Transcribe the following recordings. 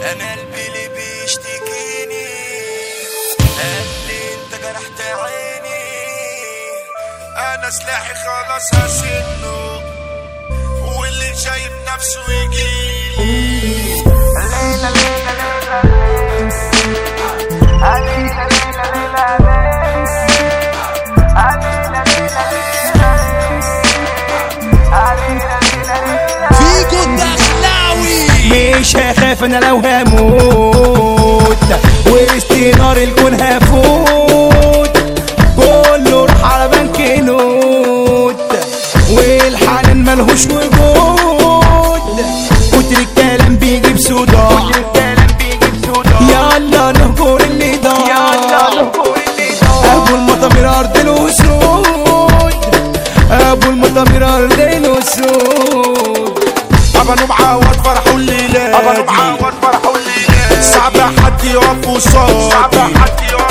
أنا قلبي اللي بيشتكيني. قال لي أنت جرحت عيني. أنا سلاحي خلاص هسنه. واللي شايف نفسه يجيلي. فيكو هخاف أنا لو هموت. وسط نار الكون هفوت. كله راح على بنك نوت والحنان ملهوش وجود. كتر الكلام بيجيب صداع يلا نهجر اللي ضاع أبو المطامير أرض الاسود أبو المطامير أرض الاسود ابانو معود فرحوا ابانو معود فرحوا الليلة صعب حد يقف وصادي صعب حد يقف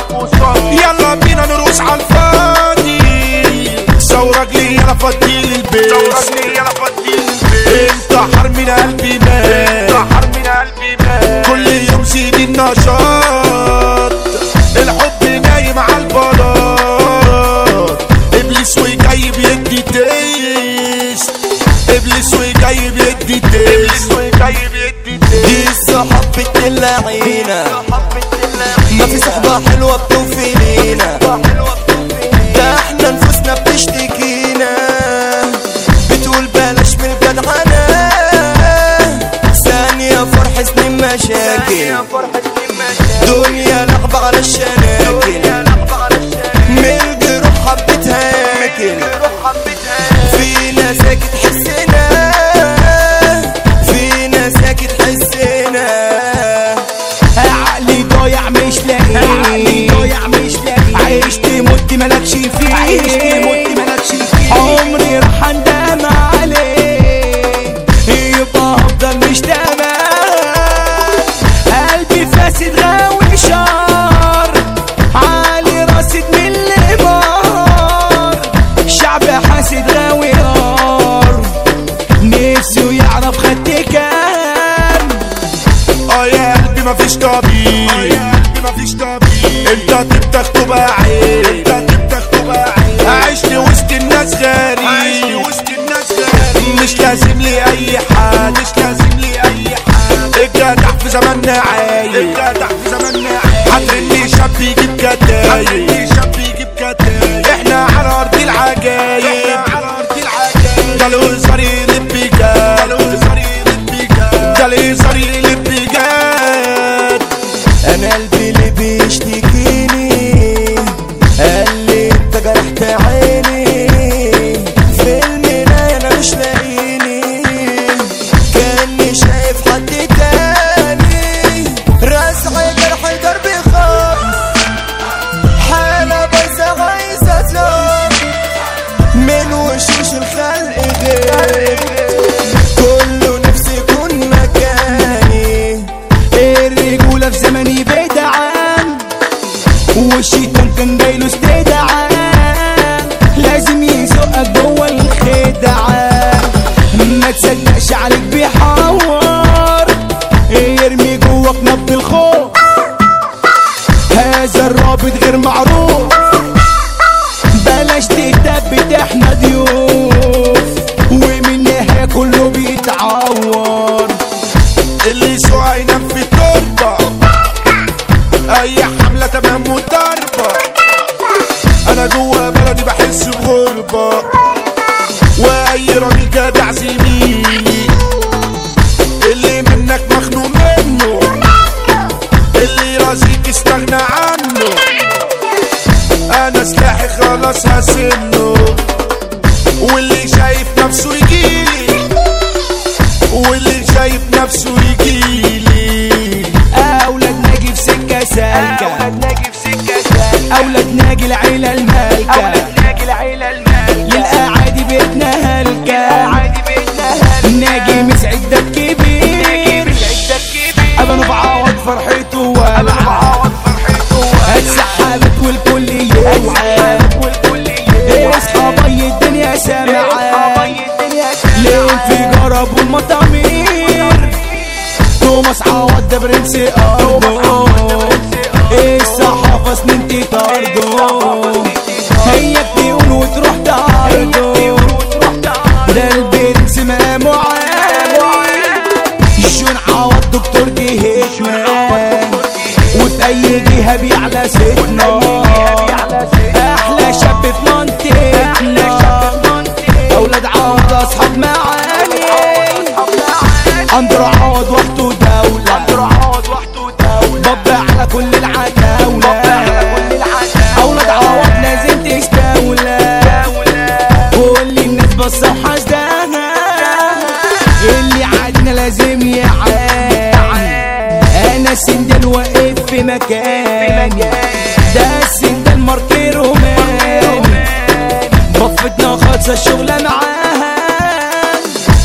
الصحاب بتلاعينا ما في صحبة حلوة بتوفي شعب حاسد غاوي نار. نفسه يعرف خدت كام آه يا قلبي مفيش طبيب آه يا قلبي مفيش طبيب انت تبدأ تبقى عيب انت تبدأ تبقى عيب عشت وسط الناس غريب. عشت وسط الناس غريب مش لازم لي أي حد. مش لازم لي أي حد. الجدع في زماننا عايب ده اللي يسوع ينام في التربة أي حملة تمام وضربة. أنا جوا بلدي بحس بغربة. وأي راجل جدع زميلي اللي منك مخنوق منه. اللي راسيك استغنى عنه. أنا سلاحي خلاص هسنه أولاد ناجي في سكة أولاد ناجي العيلة الصحافة سنين تطارده في مكاني ده السندل ماركي روماني بفتنا خالصة الشغلة معاها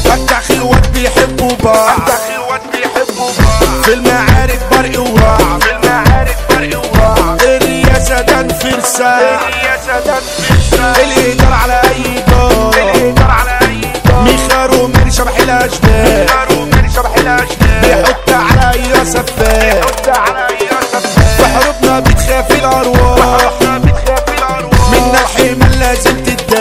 فتح الواد بيحبوا بعض في المعارك برق ورعب الرياسة ده فرسان الإدارة على أي دار. ميخارو من شبح الأشباه بيحط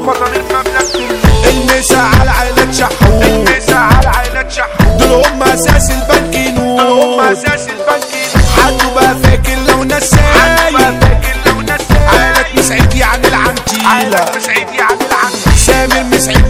الموت المسا على عائلة شحوت دول هم أساس البنك نور حد بقى فاكر لو نساي عائلة مسعيد يعني العنتيلة سامر مسعيد كبير العيلة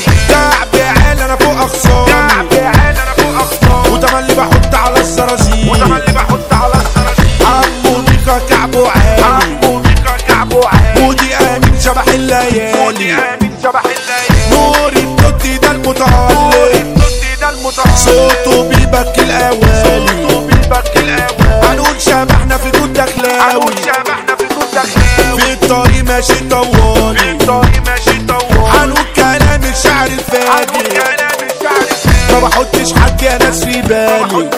صوته بيبكي الاوالي هنقول شبحنا في جود دخلاوي. في الطريق ماشي طوالي هنقول كلام الشعر الفاجر ما بحطش حد يا ناس في بالي.